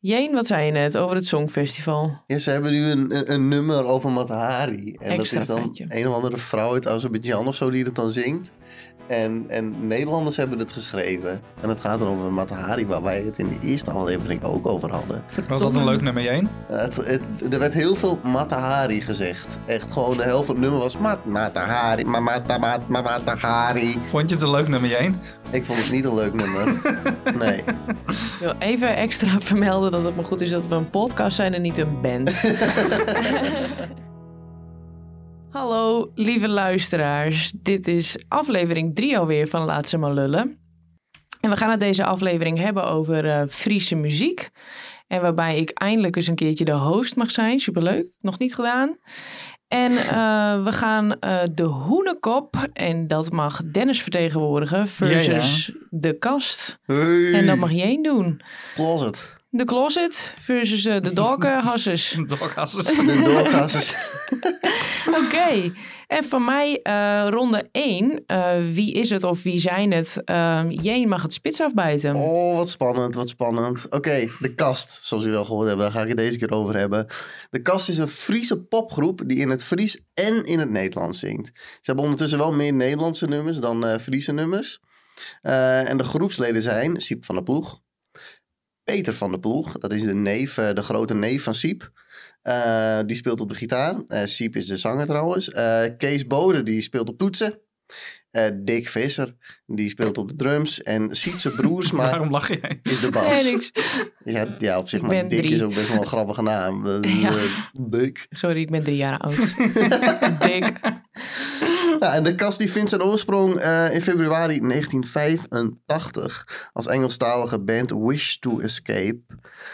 Jeen, wat zei je net over het Songfestival? Ja, ze hebben nu een, een, een nummer over Matahari. En dat is dan een of andere vrouw uit Azerbeidzjan of zo die het dan zingt. En, en Nederlanders hebben het geschreven. En het gaat over Matahari, waar wij het in de eerste aflevering ook over hadden. Was dat een leuk nummer 1? Het, het, er werd heel veel Matahari gezegd. Echt gewoon de helft van het nummer was Mat, Matahari, ma, mata, ma, ma, Matahari. Vond je het een leuk nummer 1? Ik vond het niet een leuk nummer. Nee. Ik wil even extra vermelden dat het maar goed is dat we een podcast zijn en niet een band. Hallo, lieve luisteraars. Dit is aflevering 3 alweer van Laat ze maar lullen. En we gaan het deze aflevering hebben over eh, Friese muziek. En waarbij ik eindelijk eens een keertje de host mag zijn. Superleuk, nog niet gedaan. En eh, we gaan eh, de hoenekop, en dat mag Dennis vertegenwoordigen, versus de kast. Hey, En dat mag Jeen doen. Closet. De closet versus eh, de doghasses. De doorgassers. Oké. En van mij eh, ronde 1. wie is het of wie zijn het? Ehm Jeen mag het spits afbijten. Oh, wat spannend, wat spannend. Oké, de kast, zoals u wel gehoord hebben, daar ga ik het deze keer over hebben. De kast is een Friese popgroep die in het Fries en in het Nederlands zingt. Ze hebben ondertussen wel meer Nederlandse nummers dan eh, Friese nummers. Eh, en de groepsleden zijn Siep van der Ploeg, Peter van der Ploeg, dat is de neef, eh, de grote neef van Siep. Eh, die speelt op de gitaar. Eh Siep is de zanger trouwens. Eh, Kees Bode, die speelt op toetsen. Eh, Dick Visser, die speelt op de drums. En Sietse Broersma Waarom lach jij? is de Nee, bas. niks. Ja, ja, op zich, Ik maar Dick drie. is ook best wel een grappige naam. Ja. Dick. Sorry, ik ben drie jaar oud. Dik. Ja, en de kast die vindt zijn oorsprong eh, in februari 1985 als Engelstalige band Wish to Escape.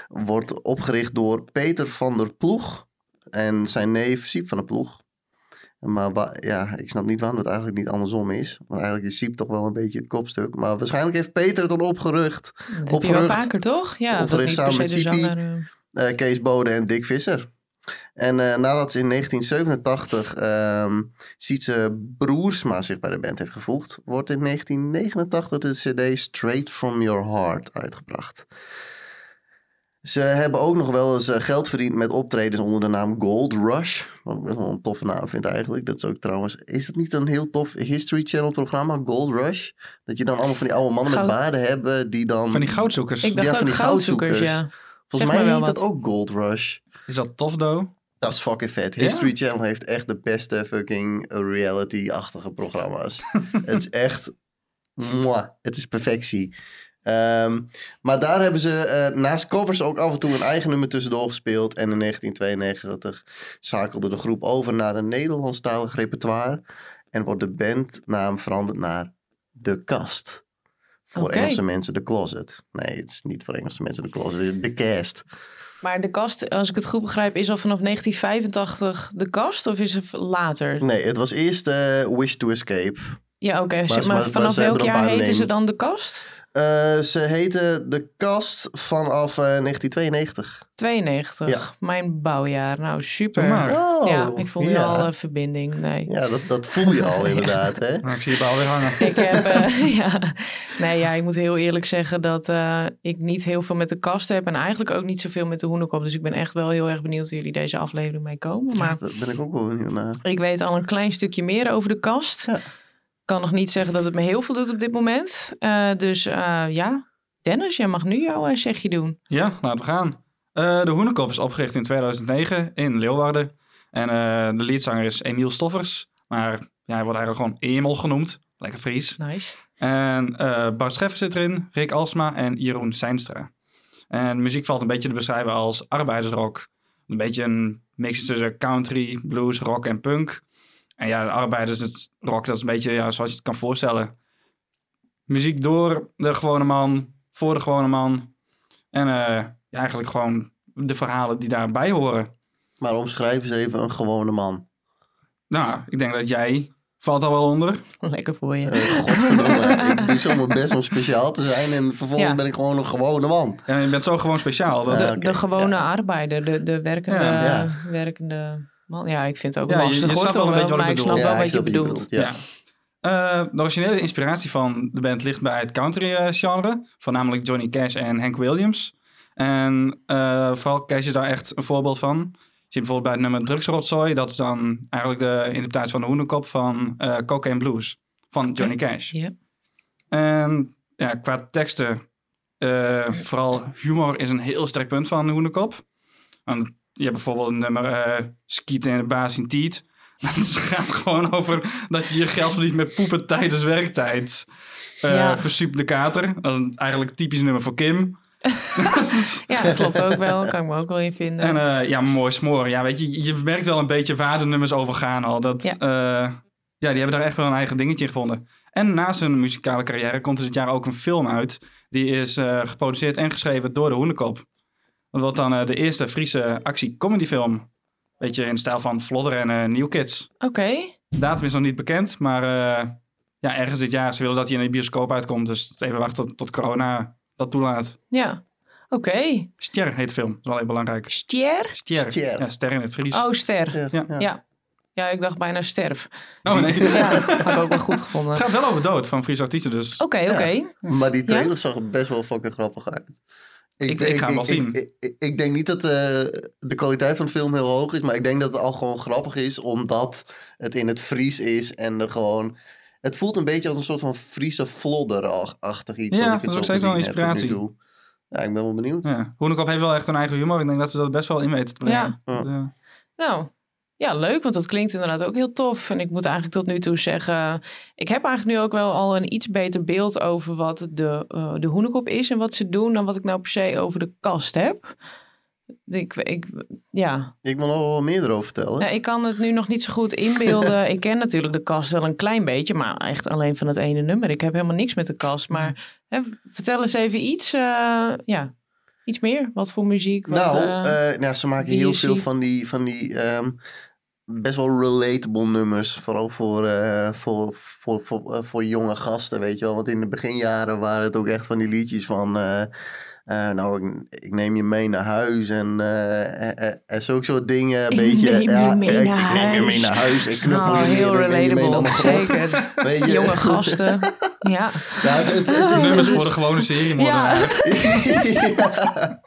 Wordt opgericht door Peter van der Ploeg en zijn neef Siep van der Ploeg. Maar ja, ik snap niet waarom het eigenlijk niet andersom is. Want eigenlijk is Siep toch wel een beetje het kopstuk. Maar waarschijnlijk heeft Peter het dan opgerucht. Dat heb je wel Opgerucht. vaker, toch? Ja, niet samen met Siepie. eh. eh, Kees Bode en Dick Visser. En eh, nadat ze in 1987 ehm Sietse Broersma zich bij de band heeft gevoegd, wordt in 1989 de CD Straight From Your Heart uitgebracht. Ze hebben ook nog wel eens eh, geld verdiend met optredens onder de naam Gold Rush. Wat ik best wel een toffe naam vind eigenlijk. Dat is ook trouwens. Is dat niet een heel tof History Channel programma, Gold Rush? Dat je dan allemaal van die oude mannen Goud- met baarden hebben die dan. Van die goudzoekers. Ik dacht Ja, van die goudzoekers, goudzoekers. ja. Volgens zeg mij heet dat ook Gold Rush. Is dat tof, Do? Dat is fucking vet. Ja? History Channel heeft echt de beste fucking reality-achtige programma's. het is echt... Mwah, het is perfectie. Ehm, maar daar hebben ze eh, naast covers ook af en toe een eigen nummer tussendoor gespeeld. En in 1992 schakelde de groep over naar een Nederlandstalig repertoire. En wordt de bandnaam veranderd naar De Kast. Voor. Engelse mensen de Closet. Nee, het is niet voor Engelse mensen de Closet. De Cast. Maar de kast, als ik het goed begrijp, is al vanaf 1985 de kast? Of is het later? Nee, het was eerst eh, Wish to Escape. Ja, oké. Maar Maar, vanaf hebben welk jaar heten ze dan de kast? Eh, ze heette De Kast vanaf eh, 1992. 92. Ja. Mijn bouwjaar. Nou, super. Oh, ja, ik voel nu ja. al een verbinding. Nee. Ja, dat, dat voel je al inderdaad, hè? Nou, ik zie je bal weer hangen. Ik heb, eh, ja. Nee, ja, ik moet heel eerlijk zeggen dat eh, ik niet heel veel met de kast heb. En eigenlijk ook niet zoveel met de hoenekop. Dus ik ben echt wel heel erg benieuwd hoe jullie deze aflevering mee komen. Maar Daar ben ik ook wel benieuwd naar. ik weet al een klein stukje meer over de kast. Kan nog niet zeggen dat het me heel veel doet op dit moment. Eh, dus eh, ja, Dennis, jij mag nu jouw eh, zegje doen. Ja, laten we gaan. De Hoenekop is opgericht in 2009 in Leeuwarden. En de leadzanger is Emiel Stoffers. Maar ja, hij wordt eigenlijk gewoon Emil genoemd. Lekker Fries. Nice. En Bart Scheffer zit erin, Rick Alsma en Jeroen Seinstra. En muziek valt een beetje te beschrijven als arbeidersrock. Een beetje een mix tussen country, blues, rock en punk. En ja, de arbeidersrock, dat is een beetje ja, zoals je het kan voorstellen. Muziek door de gewone man, voor de gewone man. En eh, ja, eigenlijk gewoon de verhalen die daarbij horen. Maar omschrijf eens even een gewone man. Nou, ik denk dat jij valt al wel onder. Lekker voor je. Eh godverdomme, ik doe zo mijn best om speciaal te zijn en vervolgens Ja. ben ik gewoon een gewone man. Ja, je bent zo gewoon speciaal. Dat, de, de gewone arbeider, de, de werkende, Ja, ja. werkende man. Ja, ik vind het ook Ja, je- lastig je snapt wel een beetje wat maar ik ik snap bedoel. wel ik wat je bedoelt. Ja. Ja. Eh, de originele inspiratie van de band ligt bij het country eh, genre, voornamelijk Johnny Cash en Hank Williams. En eh, vooral kies je daar echt een voorbeeld van. Je ziet bijvoorbeeld bij het nummer Drugsrotzooi. Dat is dan eigenlijk de interpretatie van de hoenderkop van eh Cocaine Blues van Johnny Cash. Ja. En ja, qua teksten, eh, vooral humor is een heel sterk punt van de hoenderkop. Want je hebt bijvoorbeeld een nummer eh Skieten in de baas in Tiet. Het gaat gewoon over dat je je geld verdient met poepen tijdens werktijd. Ja. Versup de kater. Dat is een, eigenlijk een typisch nummer voor Kim. ja, dat klopt ook wel. Kan ik me ook wel in vinden. En eh, ja, mooi smoren. Ja, weet je, je merkt wel een beetje waar de nummers over gaan al. Dat, Ja. ja. ja, die hebben daar echt wel een eigen dingetje in gevonden. En naast hun muzikale carrière komt er dit jaar ook een film uit. Die is geproduceerd en geschreven door de Hoenekop. Dat wordt dan eh, de eerste Friese actie-comedyfilm. Beetje in de stijl van Vlodder en eh, New Kids. Oké. De datum is nog niet bekend, maar eh, ja, ergens dit jaar. Ze willen dat hij in de bioscoop uitkomt. Dus even wachten tot, tot corona dat toelaat. Ja. Oké. Ster heet de film. Dat is wel heel belangrijk. Stier? Ster. Ster. Ja, ster in het Fries. Oh, ster. Ja. Ja. Ja, ik dacht bijna sterf. Oh nee. Ja, had ik ook wel goed gevonden. Het gaat wel over dood van Friese artiesten dus. Oké, oké. Maar die trailer zag er best wel fucking grappig uit. Ik- ik ga hem wel zien. Ik, ik, ik denk niet dat eh, de kwaliteit van de film heel hoog is, maar ik denk dat het al gewoon grappig is, omdat het in het Fries is en er gewoon... Het voelt een beetje als een soort van Friese flodder-achtig iets. Ja, ik dat is zo ook steeds wel inspiratie. toe. Ja, ik ben wel benieuwd. Ja. Hoenekop heeft wel echt een eigen humor. Ik denk dat ze dat best wel in weten te brengen. Ja. Ja. Nou, ja, leuk, want dat klinkt inderdaad ook heel tof. En ik moet eigenlijk tot nu toe zeggen... Ik heb eigenlijk nu ook wel al een iets beter beeld over wat de, eh, de hoenekop is en wat ze doen... dan wat ik nou per se over de kast heb. Ik, ik, ja. Ik wil nog wel wat meer erover vertellen. ja, ik kan het nu nog niet zo goed inbeelden. ik ken natuurlijk de kast wel een klein beetje, maar echt alleen van het ene nummer. Ik heb helemaal niks met de kast. Maar hè, vertel eens even iets, eh, ja, iets meer. Wat voor muziek? Wat, nou, eh, nou, ze maken heel veel van die, van die ehm, best wel relatable nummers. Vooral voor, eh, voor, voor, voor, eh, voor jonge gasten, weet je wel. Want in de beginjaren waren het ook echt van die liedjes van... eh, eh, nou, ik, ik neem je mee naar huis en, eh, eh, eh, en zulke soort dingen. Een Ik beetje, neem je ja, mee ik, naar ik neem je mee naar huis. Ik knuffel oh, je heel neer, ik neem je mee naar relatable, zeker. Weet je? Jonge gasten, ja. Ja, het, het, het is, Nummers het is- voor de gewone serie. Ja. ja.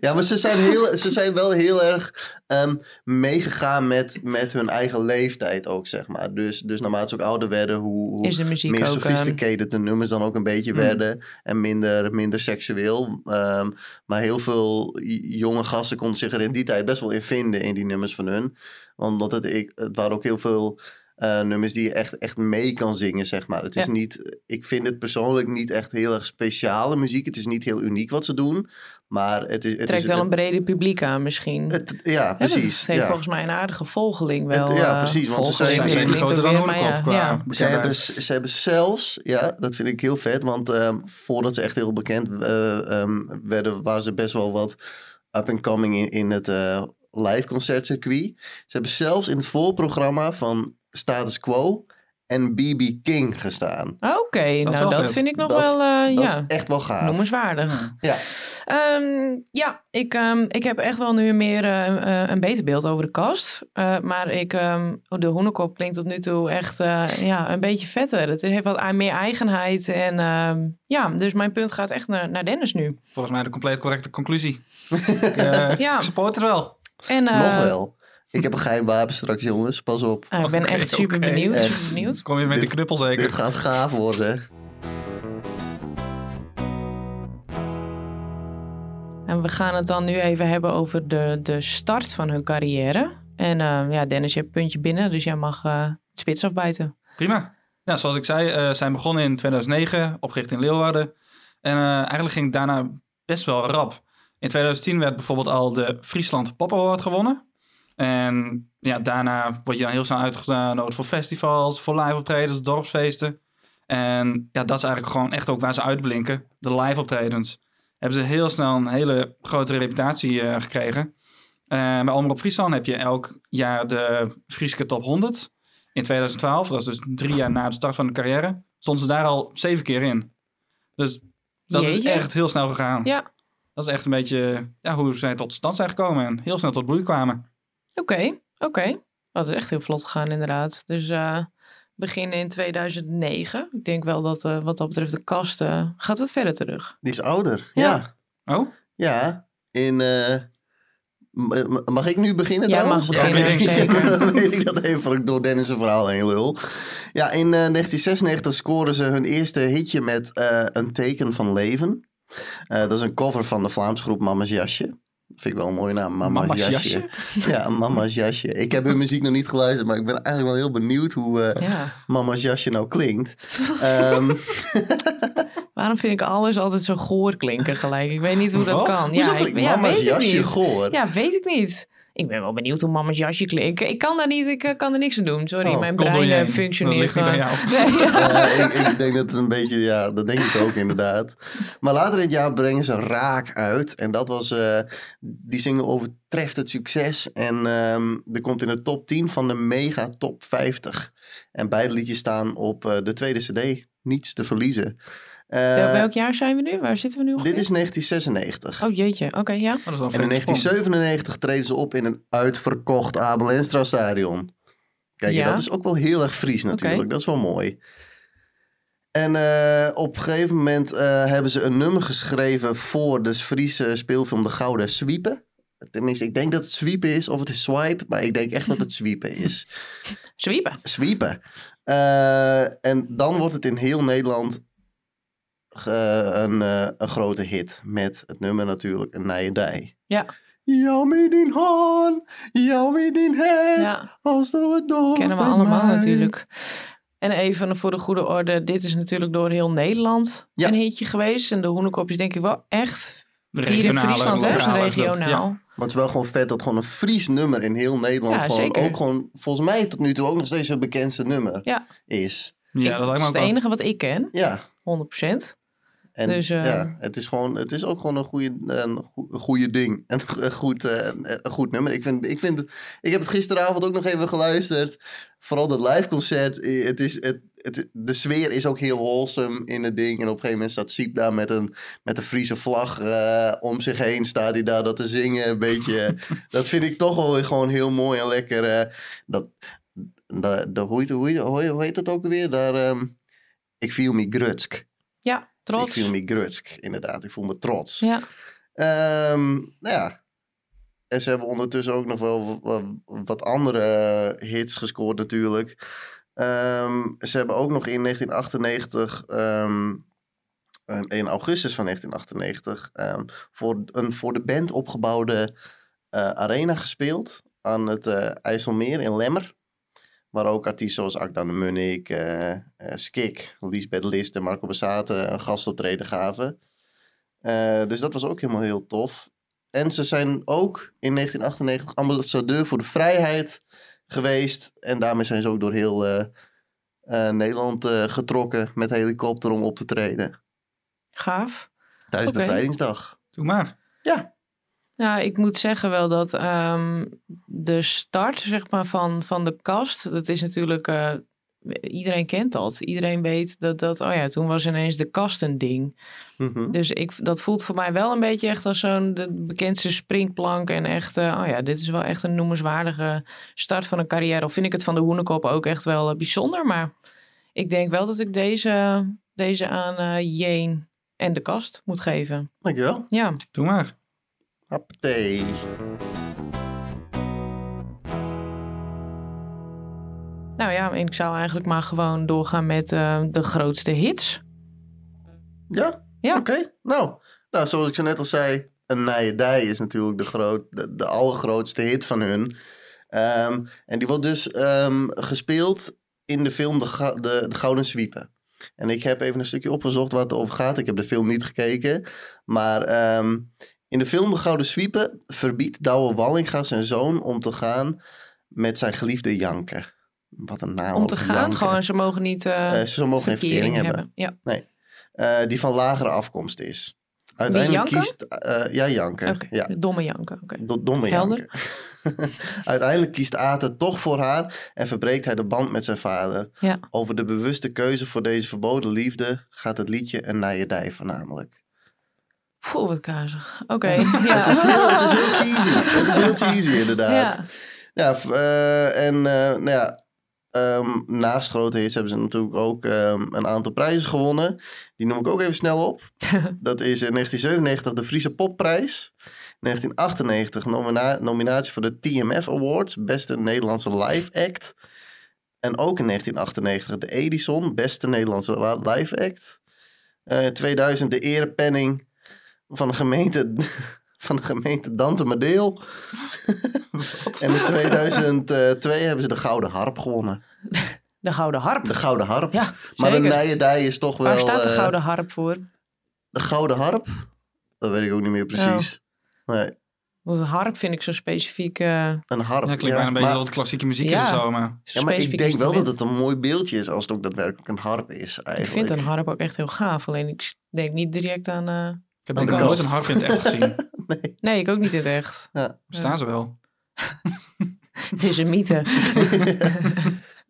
Ja, maar ze zijn, heel, ze zijn wel heel erg ehm, meegegaan met, met hun eigen leeftijd ook, zeg maar. Dus, dus naarmate ze ook ouder werden, hoe, meer ook... ehm, sophisticated de nummers dan ook een beetje Hmm. werden. En minder, minder seksueel. Ehm, maar heel veel jonge gasten konden zich er in die tijd best wel in vinden in die nummers van hun. Omdat het, ik, het waren ook heel veel... eh, nummers die je echt, echt mee kan zingen, zeg maar. Het is Ja. niet, ik vind het persoonlijk niet echt heel erg speciale muziek. Het is niet heel uniek wat ze doen. Maar het is... Het trekt is, wel het- een breder publiek aan misschien. het, ja, precies. Het heeft ja. volgens mij een aardige volgeling wel. Het- ja, eh, precies, want ze zijn- zijn groter dan qua ja. Ze hebben, ze hebben zelfs, ja, dat vind ik heel vet, want ehm, voordat ze echt heel bekend ehm, werden, waren ze best wel wat up and coming in, in het eh, live concertcircuit. Ze hebben zelfs in het voorprogramma van Status Quo en BB King gestaan. Oké, is nou wel dat vet. vind ik nog Dat wel, eh, Dat ja, is echt wel gaaf. noemenswaardig. Ja. Ehm, ja, ik, ehm, ik heb echt wel nu meer eh, eh, een beter beeld over de kast. Eh, maar ik, ehm, de hoenekop klinkt tot nu toe echt eh, ja, een beetje vetter. Het heeft wat meer eigenheid. En ehm, ja, dus mijn punt gaat echt naar, naar Dennis nu. Volgens mij de compleet correcte conclusie. ik, eh, Ja. ik support het wel. En, eh, Nog wel. Ik heb een geheim wapen straks, jongens. Pas op. ah, ik ben echt super benieuwd. Echt. Super benieuwd. Kom je met Dit- die knuppel Dit zeker? gaat gaaf worden. En we gaan het dan nu even hebben over de, de start van hun carrière. En eh, ja, Dennis, je hebt een puntje binnen, dus jij mag eh, het spits afbijten. Prima. Ja, zoals ik zei, eh zijn begonnen in 2009, opgericht in Leeuwarden. En eh, eigenlijk ging het daarna best wel rap. In 2010 werd bijvoorbeeld al de Friesland Pop Award gewonnen. En ja, daarna word je dan heel snel uitgenodigd voor festivals, voor live optredens, dorpsfeesten. En ja, dat is eigenlijk gewoon echt ook waar ze uitblinken. De live optredens. Hebben ze heel snel een hele grote reputatie eh, gekregen. Eh bij Omroep Friesland heb je elk jaar de Frieske Top 100 in 2012. Dat is dus drie jaar na de start van de carrière. Stonden ze daar al zeven keer in. Dus dat is echt heel snel gegaan. Ja, Dat is echt een beetje ja, hoe zij tot stand zijn gekomen. En heel snel tot bloei kwamen. Oké, oké. Dat is echt heel vlot gegaan inderdaad. Dus eh beginnen in 2009. Ik denk wel dat eh, wat dat betreft de kast eh, gaat wat verder terug. Die is ouder. Ja. Ja. Oh? Ja. In, eh, mag ik nu beginnen Ja, trouwens? mag beginnen, zeker. Dan weet ik dat even ik door Dennis' verhaal heen lul. Ja, in eh, 1996 scoren ze hun eerste hitje met eh, Een teken van leven. Eh, dat is een cover van de Vlaamse groep Mama's Jasje. Vind ik wel een mooie naam, Mama's, Mama's Jasje. Ja, Mama's Jasje. Ik heb hun muziek nog niet geluisterd, maar ik ben eigenlijk wel heel benieuwd hoe eh, Ja. Mama's Jasje nou klinkt. Ehm, Waarom vind ik alles altijd zo goor klinken gelijk? Ik weet niet hoe dat Wat? kan. Ja, ik, ja, Mama's weet ik Jasje niet. goor? Ja, weet ik niet. Ik ben wel benieuwd hoe mama's jasje klinkt. Ik, ik kan daar niet, ik eh, kan er niks aan doen. Sorry, Oh, mijn brein eh, Dat functioneert ligt niet aan gewoon. jou. Nee, ja. Eh, ik, ik denk dat het een beetje, ja, dat denk ik ook inderdaad. Maar later dit jaar brengen ze Raak uit. En dat was, eh, die single overtreft het succes. En ehm er komt in de top 10 van de mega top 50. En beide liedjes staan op eh, de tweede cd. Niets te verliezen. Eh, Wel- Welk jaar zijn we nu? Waar zitten we nu ongeveer? dit is 1996. Oh jeetje, oké, ja. Oh, En in flinke sprong. 1997 treden ze op in een uitverkocht Abel Enstra stadion. Kijk, Ja. dat is ook wel heel erg Fries natuurlijk. Dat is wel mooi. En eh, op een gegeven moment eh, hebben ze een nummer geschreven voor de Friese speelfilm De Gouden Zwiepen. Tenminste, ik denk dat het Zwiepen is of het is Swipe, maar ik denk echt dat het Zwiepen is. Zwiepen. Eh, en dan wordt het in heel Nederland een, eh, een grote hit. Met het nummer natuurlijk Een Nijedij. Ja. Haan, jou met die het, Ja, als door kennen we allemaal mij. natuurlijk. En even voor de goede orde, dit is natuurlijk door heel Nederland Ja. een hitje geweest. En de Hoenekop is denk ik wel echt hier in Friesland, hè? Dat- regionaal. ja. Maar het is wel gewoon vet dat gewoon een Fries nummer in heel Nederland Ja, gewoon zeker. ook gewoon, volgens mij tot nu toe ook nog steeds het bekendste nummer Ja. is. Ja, Ik- dat dat is het enige wat ik ken, Ja. 100%. En Dus, eh, ja, het is gewoon, het is ook gewoon een goede, een goe- een goede ding. En een goed, eh, een een goed nummer. Ik vind, ik vind, ik heb het gisteravond ook nog even geluisterd. Vooral dat live concert. eh, Het is, het, het, de sfeer is ook heel wholesome in het ding. En op een gegeven moment staat Siep daar met een, met een Friese vlag eh, om zich heen. Staat hij daar dat te zingen. Een beetje. dat vind ik toch wel gewoon heel mooi en lekker. eh, dat, dat, dat, hoe, heet, hoe, heet, hoe heet- dat ook weer? Daar, ehm, ik viel me grutsk. Ja, trots. Ik viel me grutsk, inderdaad. Ik voel me trots. Ja, Ehm, nou ja. En ze hebben ondertussen ook nog wel wat, wat andere hits gescoord natuurlijk. Ehm, ze hebben ook nog in 1998, ehm, en in augustus van 1998, ehm, voor een voor de band opgebouwde eh, arena gespeeld aan het eh, IJsselmeer in Lemmer. Waar ook artiesten zoals Akda de Munnik, eh eh, Skik, Lisbeth List en Marco Bassaten een gastoptreden gaven. Eh, dus dat was ook helemaal heel tof. En ze zijn ook in 1998 ambassadeur voor de vrijheid geweest. En daarmee zijn ze ook door heel eh, eh, Nederland eh, getrokken met helikopter om op te treden. gaaf. Tijdens Oké. bevrijdingsdag. Doe maar. Ja, ik moet zeggen wel dat ehm, de start zeg maar, van, van de kast, dat is natuurlijk, eh, iedereen kent dat. Iedereen weet dat, dat, oh ja, toen was ineens de kast een ding. Mhm. Dus ik, dat voelt voor mij wel een beetje echt als zo'n de bekendste springplank. En echt, eh, oh ja, dit is wel echt een noemenswaardige start van een carrière. Of vind ik het van de Hoenekop ook echt wel eh, bijzonder. Maar ik denk wel dat ik deze, deze aan eh Jeen en de kast moet geven. Dankjewel. Ja, Doe maar. Hoppatee. nou ja, ik zou eigenlijk maar gewoon doorgaan met eh, de grootste hits. Ja? Ja. Oké. Nou, nou, zoals ik zo net al zei, een Nijedij is natuurlijk de, groot, de, de allergrootste hit van hun. Ehm, en die wordt dus ehm, gespeeld in de film de, de Gouden Zwiepen. En ik heb even een stukje opgezocht waar het over gaat. Ik heb de film niet gekeken. Maar ehm, in de film De Gouden Zwiepen verbiedt Douwe Wallinga zijn zoon om te gaan met zijn geliefde Janke. Wat een naam. Om te gaan, Janke. gewoon, ze mogen niet eh Eh, ze mogen geen verkering hebben. Ja, Eh, die van lagere afkomst is. Uiteindelijk Janke? kiest... eh, ja, Janke. Ja, De domme do- domme Helder. Janke. Uiteindelijk kiest Aten toch voor haar en verbreekt hij de band met zijn vader. Ja. Over de bewuste keuze voor deze verboden liefde gaat het liedje een nijedij voornamelijk. Poeh, wat kazig. Oké. Het, Ja. is heel, het is heel cheesy. Het is heel cheesy inderdaad. Ja. Eh, en eh, nou ja, ehm, naast grote hits hebben ze natuurlijk ook ehm, een aantal prijzen gewonnen. Die noem ik ook even snel op. Dat is in 1997 de Friese Popprijs. 1998 nomina- nominatie voor de TMF Awards, beste Nederlandse live act. En ook in 1998 de Edison, beste Nederlandse la- live act. Eh 2000 de erepenning van de gemeente, van de gemeente Dante Madeel. en in 2002 hebben ze de Gouden Harp gewonnen. De Gouden Harp. De Gouden Harp. Ja, maar de zeker. Nijedij is toch wel... Waar staat de eh, Gouden Harp voor? de Gouden Harp? Dat weet ik ook niet meer precies. Nee, Want een harp vind ik zo specifiek. eh, een harp. Ja, klinkt bijna een beetje maar, als klassieke muziek Ja. is of zo. Maar zo ja, maar ik denk wel dat het een mooi beeldje is als het ook daadwerkelijk een harp is Ik eigenlijk. vind een harp ook echt heel gaaf. Alleen ik denk niet direct aan. eh, ik heb denk de ik nooit een harp in het echt gezien. Nee. Nee, ik ook niet in het echt. Bestaan ze wel? Het is een mythe.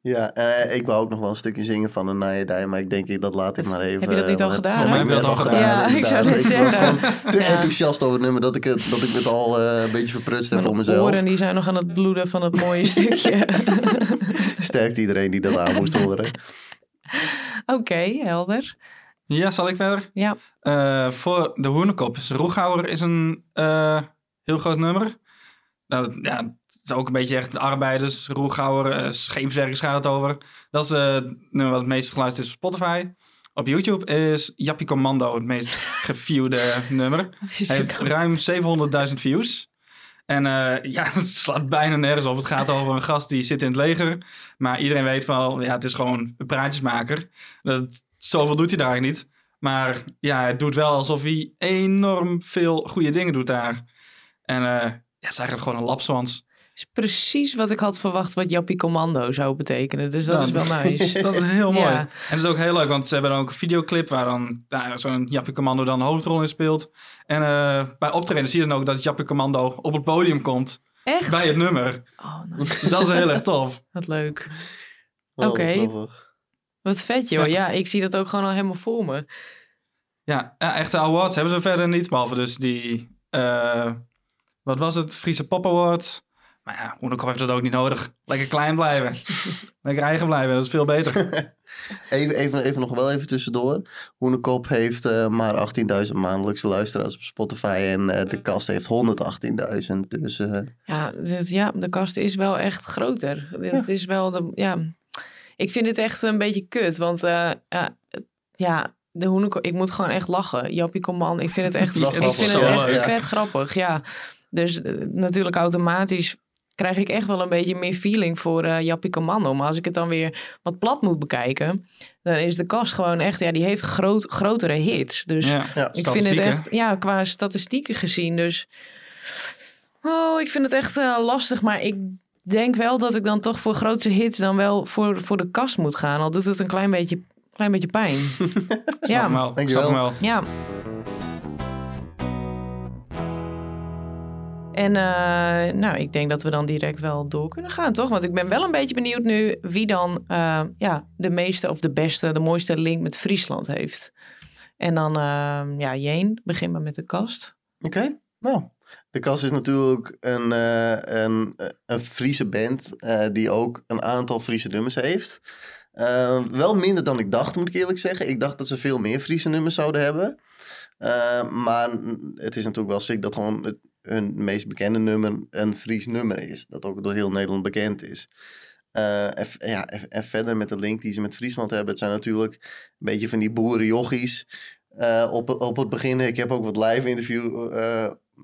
Ja, eh, ik wou ook nog wel een stukje zingen van een Nijedij, maar ik denk ik dat laat ik maar even. Heb je dat niet al want- gedaan, heb je dat al gedaan. Ja, ik zou was zeggen. gewoon te Ja. enthousiast over het nummer dat ik het, dat ik het al eh, een beetje verprutst heb voor Mijn mezelf. oren die zijn nog aan het bloeden van het mooie stukje. Sterkt iedereen die dat aan moest horen. Oké, helder. Ja, zal ik verder? Ja. Eh, voor de Hoenekop. Dus Roeghouwer is een eh, heel groot nummer. Nou, ja, het is ook een beetje echt arbeiders, Roeghouwer, eh scheepswerkers gaat het over. Dat is het nummer wat het meest geluisterd is op Spotify. Op YouTube is Jappie Commando het meest geviewde nummer. Hij heeft ruim 700.000 views. En ja, het slaat bijna nergens op. Het gaat over een gast die zit in het leger. Maar iedereen weet wel, ja, het is gewoon een praatjesmaker. Dat, zoveel doet hij daar niet. Maar ja, het doet wel alsof hij enorm veel goede dingen doet daar. En eh, ja, het is eigenlijk gewoon een lapswans. is precies wat ik had verwacht wat Jappie Commando zou betekenen. Dus dat Ja. is wel nice. Dat is heel mooi. Ja. En het is ook heel leuk, want ze hebben dan ook een videoclip waar dan ja, zo'n Jappie Commando dan een hoofdrol in speelt. En eh, bij optreden zie je dan ook dat Jappie Commando op het podium komt Echt? bij het nummer. Oh, nice. Dat is heel erg tof. Wat leuk. Oké. Wat vet, joh. Ja, ik zie dat ook gewoon al helemaal voor me. Ja, ja, echte awards hebben ze verder niet, behalve dus die, eh, wat was het, Friese Pop Award. Maar ja, Hoenekop heeft dat ook niet nodig. Lekker klein blijven. Lekker eigen blijven, dat is veel beter. Even, even, even nog wel even tussendoor. Hoenekop heeft eh, maar 18.000 maandelijkse luisteraars op Spotify. En eh, de kast heeft 118.000. Dus eh, Ja, dit, ja, de kast is wel echt groter. Dit is wel de, ja. Ik vind het echt een beetje kut, want eh, ja, het- ja, de hoeneko, ik moet gewoon echt lachen. Jappie Command, ik vind het echt, Lach ik vind het echt ja. vet grappig, ja. Dus eh, natuurlijk automatisch krijg ik echt wel een beetje meer feeling voor eh Jappie Commando. Maar als ik het dan weer wat plat moet bekijken, dan is de kast gewoon echt, ja, die heeft groot, grotere hits. Dus Ja, ja, ik vind het echt, ja, qua statistieken gezien. Dus, oh, ik vind het echt eh, lastig. Maar ik denk wel dat ik dan toch voor grootste hits dan wel voor, voor de kast moet gaan. Al doet het een klein beetje, klein beetje pijn. Ja, wel. Dankjewel. Snap hem wel. ja. En eh, nou, ik denk dat we dan direct wel door kunnen gaan, toch? Want ik ben wel een beetje benieuwd nu wie dan eh, ja, de meeste of de beste, de mooiste link met Friesland heeft. En dan, eh, ja, Jeen, begin maar met de kast. Oké, nou. De Kast is natuurlijk een, eh, een, eh, een Friese band eh, die ook een aantal Friese nummers heeft. Wel minder dan ik dacht, moet ik eerlijk zeggen. Ik dacht dat ze veel meer Friese nummers zouden hebben. Maar het is natuurlijk wel sick dat gewoon het, hun meest bekende nummer een Fries nummer is. Dat ook door heel Nederland bekend is. En, ja, en, verder met de link die ze met Friesland hebben. Het zijn natuurlijk een beetje van die boerenjochies. eh, op, op het begin, ik heb ook wat live interview,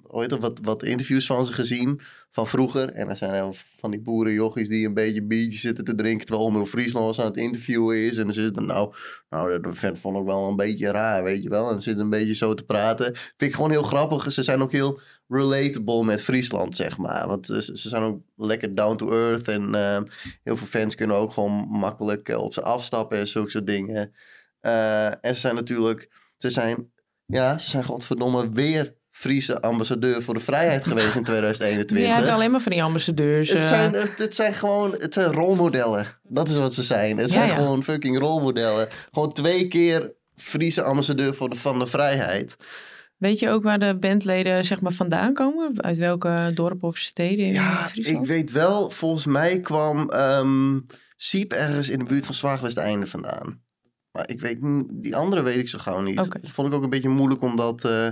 dat, wat, wat interviews van ze gezien van vroeger. En er zijn van die boerenjochies die een beetje biertjes zitten te drinken. Terwijl Omroep Friesland was aan het interviewen is. En dan zitten nou, nou, dat vond- ik wel een beetje raar, weet je wel. En dan zitten een beetje zo te praten. Vind ik gewoon heel grappig. Ze zijn ook heel relatable met Friesland, zeg maar. Want ze, ze zijn ook lekker down to earth. En eh, heel veel fans kunnen ook gewoon makkelijk eh, op ze afstappen en zulke soort dingen. Eh, en ze zijn natuurlijk, ze zijn, ja, ze zijn godverdomme weer Friese ambassadeur voor de vrijheid geweest in 2021. Ja, heb alleen maar van die ambassadeurs. Het eh, zijn, het, het zijn gewoon het zijn rolmodellen. Dat is wat ze zijn. Het Ja, zijn ja. gewoon fucking rolmodellen. Gewoon twee keer Friese ambassadeur voor de, van de vrijheid. Weet je ook waar de bandleden zeg maar, vandaan komen? Uit welke dorpen of steden in Ja, Friesland? ik weet wel, volgens mij kwam ehm Siep ergens in de buurt van Zwaagwesteinde vandaan. Maar ik weet die andere weet ik zo gauw niet. Dat vond ik ook een beetje moeilijk om dat eh,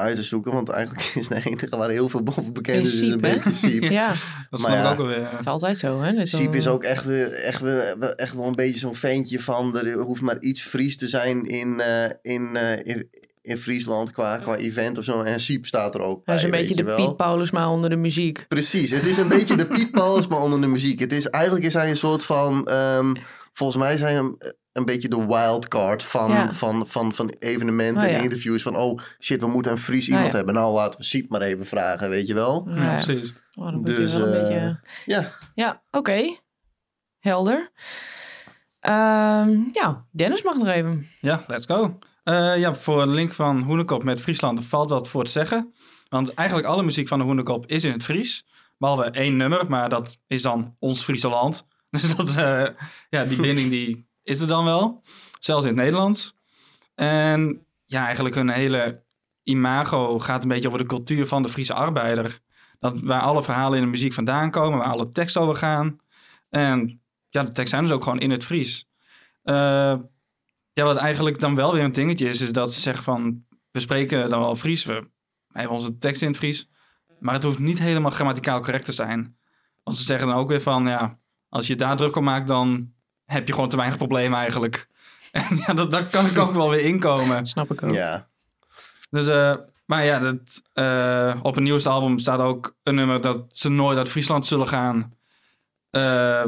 uit te zoeken. Want eigenlijk is de enige waar heel veel boven bekend Is is, is een beetje Siep. Ja, Dat Maar ik ja. ook alweer. dat is altijd zo, hè? Dat Siep is ook echt, weer, echt, weer, echt wel een beetje zo'n ventje van... Er hoeft maar iets Fries te zijn in, eh, in, eh, in, in Friesland qua, qua event of zo. En Siep staat er ook Hij is bij, een beetje de. Piet Paulus, maar onder de muziek. Precies, het is een beetje de Piet Paulus, maar onder de muziek. Het is, eigenlijk is hij een soort van... ehm, volgens mij is hij een, beetje de wildcard van, Ja. van, van, van evenementen Oh, en ja. interviews. Van, oh shit, we moeten een Fries Nou, iemand ja. hebben. Nou, laten we Siep maar even vragen, weet je wel. Ja, Ja, precies. Oh, dan Dus, wel een eh, beetje... Ja, Ja, oké. Helder. Ehm, ja, Dennis mag nog even. Ja, let's go. Eh, ja, voor een link van Hoenekop met Friesland valt wat voor te zeggen. Want eigenlijk alle muziek van de Hoenekop is in het Fries. Behalve één nummer, maar dat is dan ons Friese land. Dus dat, eh, ja, die binding die is er dan wel. Zelfs in het Nederlands. En ja, eigenlijk hun hele imago gaat een beetje over de cultuur van de Friese arbeider. Dat, waar alle verhalen in de muziek vandaan komen, waar alle teksten over gaan. En ja, de teksten zijn dus ook gewoon in het Fries. Eh, ja, wat eigenlijk dan wel weer een dingetje is, is dat ze zeggen van, we spreken dan wel Fries, we hebben onze tekst in het Fries, maar het hoeft niet helemaal grammaticaal correct te zijn. Want ze zeggen dan ook weer van, ja, als je daar druk op maakt, dan heb je gewoon te weinig problemen eigenlijk. En ja, dat, daar kan ik ook wel weer inkomen. Snap ik ook. ja. Dus, eh, maar ja, dat, eh, op een nieuwste album staat ook een nummer dat ze nooit uit Friesland zullen gaan. Eh,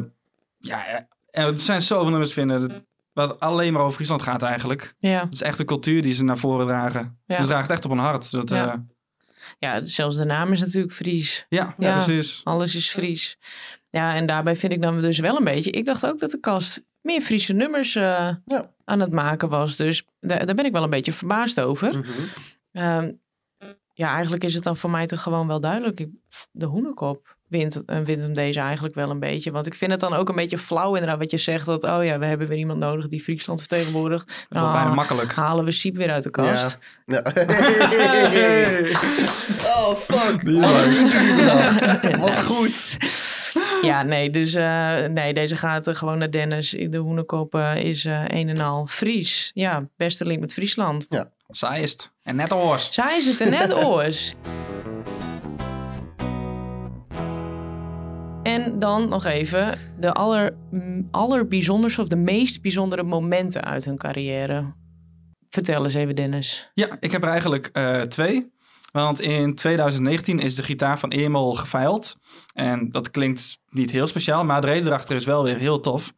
ja, en er zijn zoveel nummers vinden, wat alleen maar over Friesland gaat eigenlijk. Ja. Het is echt de cultuur die ze naar voren dragen. Ja. Ze dragen het echt op hun hart. Dat, Ja. ja. ja, zelfs de naam is natuurlijk Fries. ja, ja, Ja. precies. Alles is Fries. Ja, en daarbij vind ik dan dus wel een beetje... Ik dacht ook dat de kast meer Friese nummers eh, Ja. aan het maken was. Dus daar, daar ben ik wel een beetje verbaasd over. Mhm. Ehm, ja, eigenlijk is het dan voor mij toch gewoon wel duidelijk. De hoenekop wint, eh, wint hem deze eigenlijk wel een beetje. Want ik vind het dan ook een beetje flauw inderdaad wat je zegt. Dat, oh ja, we hebben weer iemand nodig die Friesland vertegenwoordigt. Het wordt Ah, bijna makkelijk. Halen we Siep weer uit de kast. Ja. Hey. Oh, fuck. Gedacht. Wat goed. Ja, nee, dus eh, nee, deze gaat eh, gewoon naar Dennis. De hoenekop eh, is eh, een en al Fries. Ja, beste link met Friesland. Zij is het. En net oors. Zij is het er net oors. En dan nog even de aller, m, allerbijzonderste of de meest bijzondere momenten uit hun carrière. Vertel eens even, Dennis. Ja, ik heb er eigenlijk eh, twee. Want in 2019 is de gitaar van Emil geveild. En dat klinkt niet heel speciaal, maar de reden erachter is wel weer heel tof.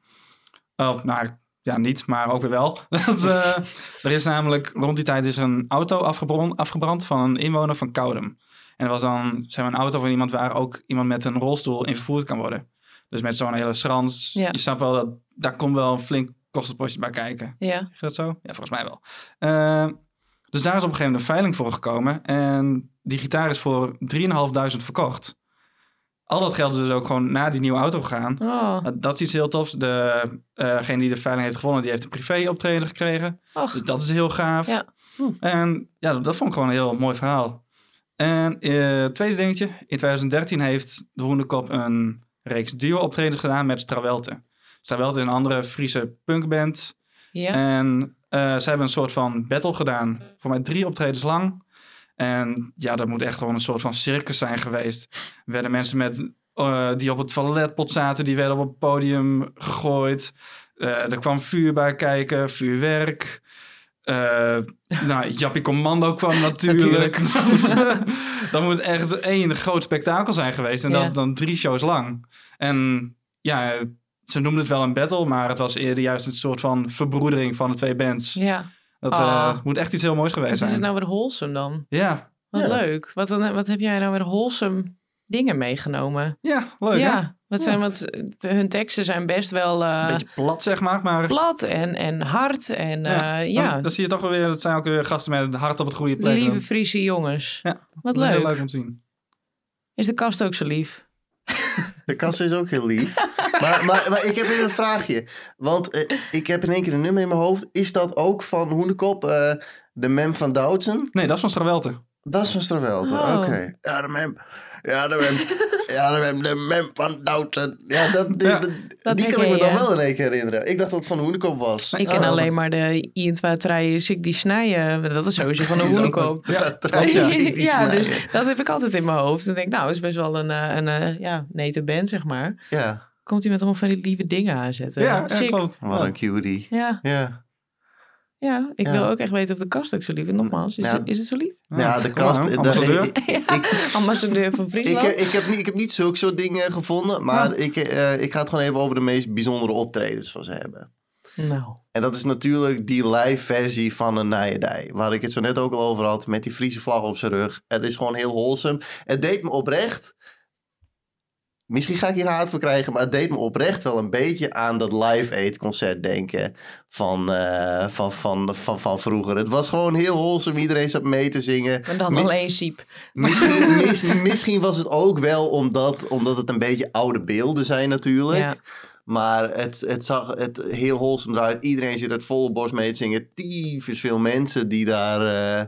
Of, nou, ja, niet, maar ook weer wel. Dat, eh, er is namelijk, rond die tijd is er een auto afgebrand, afgebrand van een inwoner van Koudem. En dat was dan, zeg maar, een auto van iemand waar ook iemand met een rolstoel in vervoerd kan worden. Dus met zo'n hele schrans. Ja. Je snapt wel dat daar komt wel een flink kostenpostje bij kijken. Ja, Is dat zo? Ja, volgens mij wel. Eh, dus daar is op een gegeven moment een veiling voor gekomen. En die gitaar is voor 3.500 verkocht. Al dat geld is dus ook gewoon naar die nieuwe auto gegaan. oh, Uh, dat is iets heel tofs. Degene degene die de veiling heeft gewonnen, die heeft een privé optreden gekregen. ach, Dus dat is heel gaaf. Ja. En ja, dat, dat vond ik gewoon een heel mooi verhaal. En eh tweede dingetje. In 2013 heeft de Hoendekop een reeks duo-optredens gedaan met Strawelte. Strawelte is een andere Friese punkband. ja. En eh, ze hebben een soort van battle gedaan. Voor mij drie optredens lang. En ja, dat moet echt gewoon een soort van circus zijn geweest. Er werden mensen met, eh, die op het toiletpot zaten, die werden op het podium gegooid. Eh, er kwam vuur bij kijken, vuurwerk. Nou, Jappie Commando kwam natuurlijk. dat moet echt één groot spektakel zijn geweest. En Ja. dat dan drie shows lang. En ja, ze noemden het wel een battle, maar het was eerder juist een soort van verbroedering van de twee bands. ja. Dat Ah. eh, moet echt iets heel moois geweest Wat is het zijn. nou weer wholesome dan? Ja, Wat Ja. leuk. Wat, dan, wat heb jij nou weer wholesome dingen meegenomen? ja, leuk ja, hè? wat zijn, wat, hun teksten zijn best wel eh, Een beetje plat zeg maar, maar plat en, en hard. En ja, dan, ja dan zie je toch wel weer, dat zijn ook weer gasten met het hart op het goede plek. lieve Friese jongens. Ja, wat leuk. Heel leuk om te zien. Is de kast ook zo lief? De kast is ook heel lief. maar, maar, maar ik heb weer een vraagje. Want eh, ik heb in één keer een nummer in mijn hoofd. Is dat ook van Hoendekop, eh, de mem van Doutzen? Nee, dat is van Strawelte. Dat is van Stravelte, Oh. oké. Ja, de mem. Ja, de mem. ja, de mem. De mem van Doutzen. Ja, dat, die, Ja, dat- dat die kan ik me dan wel in één keer herinneren. Ik dacht dat het van de Hoenekop was. Ik ken Oh. alleen maar de Ian Twa Treien, Sik die snijden. Dat is sowieso van de Hoenekop. Ja, Ja, dus dat heb ik altijd in mijn hoofd. En denk ik, nou, het is best wel een, eh, een eh, ja, nette band, zeg maar. Ja, Komt hij met allemaal van die lieve dingen aanzetten. Ja, ja klopt. wat een cutie. Ja, Ja. ja, ik Ja. wil ook echt weten of de kast ook zo lief is. Nogmaals, is, Ja. is het zo lief? Ja, de kast. ambassadeur. ik, Ambassadeur van ik, Friesland. ik, heb niet, ik heb niet zulke soort dingen gevonden, maar ik, eh, ik ga het gewoon even over de meest bijzondere optredens van ze hebben. Nou, En dat is natuurlijk die live versie van een Nijedij. Waar ik het zo net ook al over had. Met die Friese vlag op zijn rug. Het is gewoon heel wholesome. Het deed me oprecht. Misschien ga ik hier haat voor krijgen. Maar het deed me oprecht wel een beetje aan dat Live Aid concert denken. Van, eh, van, van, van, van vroeger. Het was gewoon heel wholesome. Iedereen zat mee te zingen. en dan Mi- alleen Siep. Misschien, mis- misschien was het ook wel omdat, omdat het een beetje oude beelden zijn natuurlijk. Ja. Maar het, het zag het heel wholesome eruit. Iedereen zit het volle borst mee te zingen. Tyfus veel mensen die daar, eh,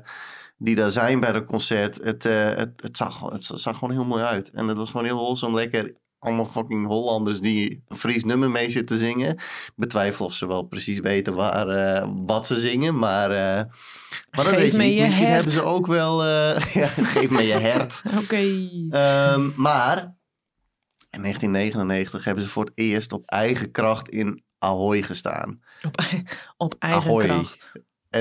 die daar zijn bij dat concert. Het, eh, het, het, zag, het zag gewoon heel mooi uit. En het was gewoon heel wholesome. Lekker allemaal fucking Hollanders die een Fries nummer mee zitten zingen. Ik betwijfel of ze wel precies weten waar, eh, wat ze zingen. Maar, eh, maar dat Geef weet je me niet. je Misschien hert. hebben ze ook wel... ja, geef me je hert. Oké. Ehm, maar in 1999 hebben ze voor het eerst op eigen kracht in Ahoy gestaan. Op, op eigen Ahoy. kracht.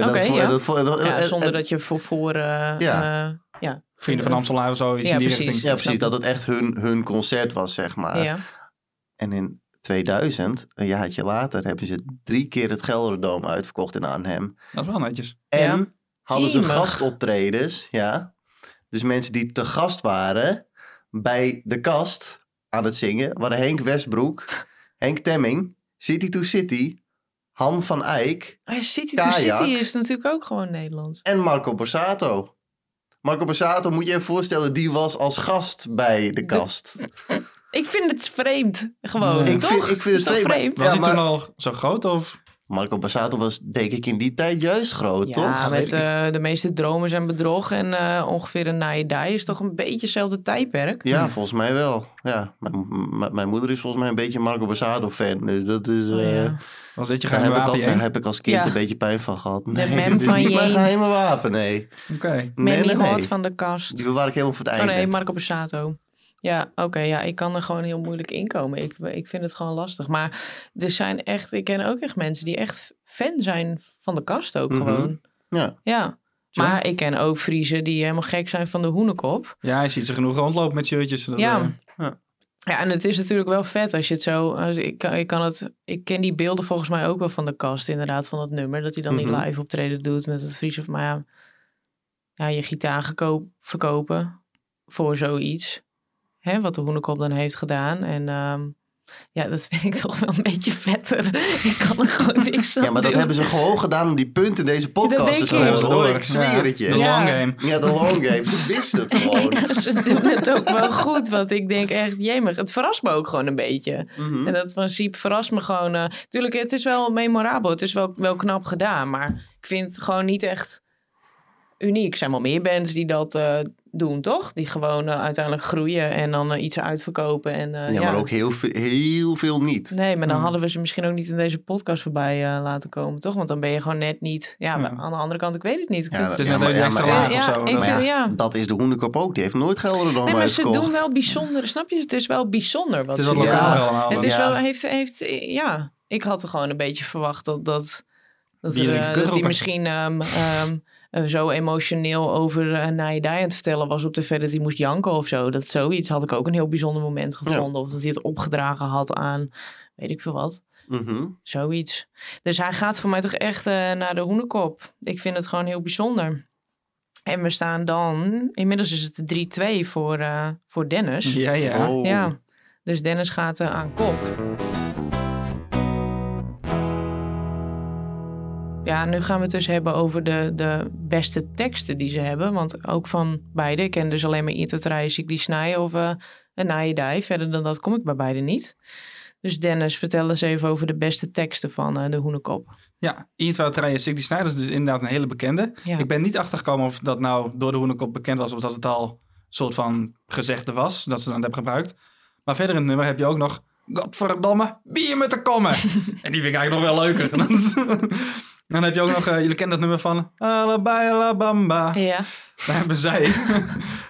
En ja. dat vo- en- Ja, en- zonder en- dat je voor... voor eh, Ja. eh, ja. Vrienden van Amstel of zoiets Ja, in die precies. richting. Ja, precies. Dat het echt hun, hun concert was, zeg maar. Ja. En in 2000, een jaartje later, hebben ze drie keer het Gelderdoom uitverkocht in Arnhem. Dat is wel netjes. En Ja. hadden ze Jemig. gastoptredens, ja. Dus mensen die te gast waren bij de kast aan het zingen, waren Henk Westbroek, Henk Temming, City to City, Han van Eyck Maar City to. City is natuurlijk ook gewoon Nederlands. en Marco Borsato. Marco Borsato, moet je je voorstellen, die was als gast bij de kast. Ik vind het vreemd, gewoon. Ik toch? vind, ik vind het vreemd. vreemd? Was Ja, hij maar toen al zo groot of? Marco Borsato was denk ik in die tijd juist groot, Ja, toch? met weet ik eh, de meeste dromen zijn bedrog en eh, ongeveer een naaiendij is toch een beetje hetzelfde tijdperk. Ja, volgens mij wel. Ja, mijn, moeder is volgens mij een beetje Marco Borsato fan. Dus dat is... Oh, eh, ja. Was dit je Daar geheime heb, ik al, wapen? daar heb ik als kind Ja. een beetje pijn van gehad. Nee, mem het is van niet mijn Jeen. geheime wapen, nee. Oké. Nee, Memmy nee, van de kast. Die bewaar ik helemaal voor het Oh einde. nee, Marco Borsato. Ja, oké. ja, ik kan er gewoon heel moeilijk inkomen. Ik, ik vind het gewoon lastig. Maar er zijn echt, ik ken ook echt mensen die echt fan zijn van de kast ook Mhm. gewoon. Ja. Ja. Maar ik ken ook Friesen die helemaal gek zijn van de hoenekop. Ja, je ziet ze genoeg rondlopen met shirtjes. Dat, Ja. eh, Ja, en het is natuurlijk wel vet als je het zo. Als ik, kan- ik, kan het, ik ken die beelden volgens mij ook wel van de kast, inderdaad, van dat nummer. Dat hij dan Mhm. die live optreden doet met het Friese. Maar ja, ja je gitaar verkopen voor zoiets. Hè, wat de Hoenekop dan heeft gedaan. En ehm, ja, dat vind ik toch wel een beetje vetter. ik kan er gewoon niks aan ja, maar dat doen. hebben ze gewoon gedaan om die punten in deze podcast te ik. scoren, Ja, hoor. door. Ik zweer het je. De Ja. long game. Ja, de long game. Ze wisten het gewoon. Ja, ze doen het ook wel goed. Want ik denk echt, jemig, het verrast me ook gewoon een beetje. Mhm. En dat van Siep verrast me gewoon. eh tuurlijk, het is wel memorabel. Het is wel, wel knap gedaan. Maar ik vind het gewoon niet echt uniek. Er zijn wel meer bands die dat eh, doen, toch? Die gewoon eh, uiteindelijk groeien en dan eh, iets uitverkopen. En, eh, Ja, maar ook heel, veel- heel veel niet. Nee, maar dan Hmm. hadden we ze misschien ook niet in deze podcast voorbij laten komen, toch? Want dan ben je gewoon net niet... Ja, maar Ja. aan de andere kant, ik weet het niet. Ik Ja, vind maar- maar- zo. ik Dat- vind- Maar ja. ja, dat is de hoenekop ook. Die heeft nooit Gelderdoom Nee, maar ze uitverkocht. doen wel bijzonder. Snap je? Het is wel bijzonder. Wat Het is ze Ja. allemaal. Het is wel, heeft, heeft, ja, ik had er gewoon een beetje verwacht dat, dat, dat, er, kutrokken. misschien ehm, ehm, eh, zo emotioneel over uh, Naidai aan het vertellen was op tv dat hij moest janken of zo. Dat zoiets had ik ook een heel bijzonder moment gevonden. Of dat hij het opgedragen had aan, weet ik veel wat. Mhm. Zoiets. Dus hij gaat voor mij toch echt eh, naar de hoenekop. Ik vind het gewoon heel bijzonder. En we staan dan, inmiddels is het 3-2 voor, eh, voor Dennis. Ja, ja. Oh. Ja, dus Dennis gaat aan kop. Ja, nu gaan we het dus hebben over de, de beste teksten die ze hebben. Want ook van beide. Ik ken dus alleen maar Intertreis, ik die snijden of eh, een naaiendij. Verder dan dat kom ik bij beide niet. Dus Dennis, vertel eens even over de beste teksten van eh, de Hoenekop. Ja, Ian Trouwerijen, Siggy Snijders is dus inderdaad een hele bekende. Ja. Ik ben niet achtergekomen of dat nou door de Hoenekop bekend was... of dat het al een soort van gezegde was, dat ze dan hebben gebruikt. Maar verder in het nummer heb je ook nog... Godverdomme, bier met de kommen. en die vind ik eigenlijk nog wel leuker. dan heb je ook nog, eh, jullie kennen dat nummer van... Alabama, Alabama. Ja. Daar hebben zij.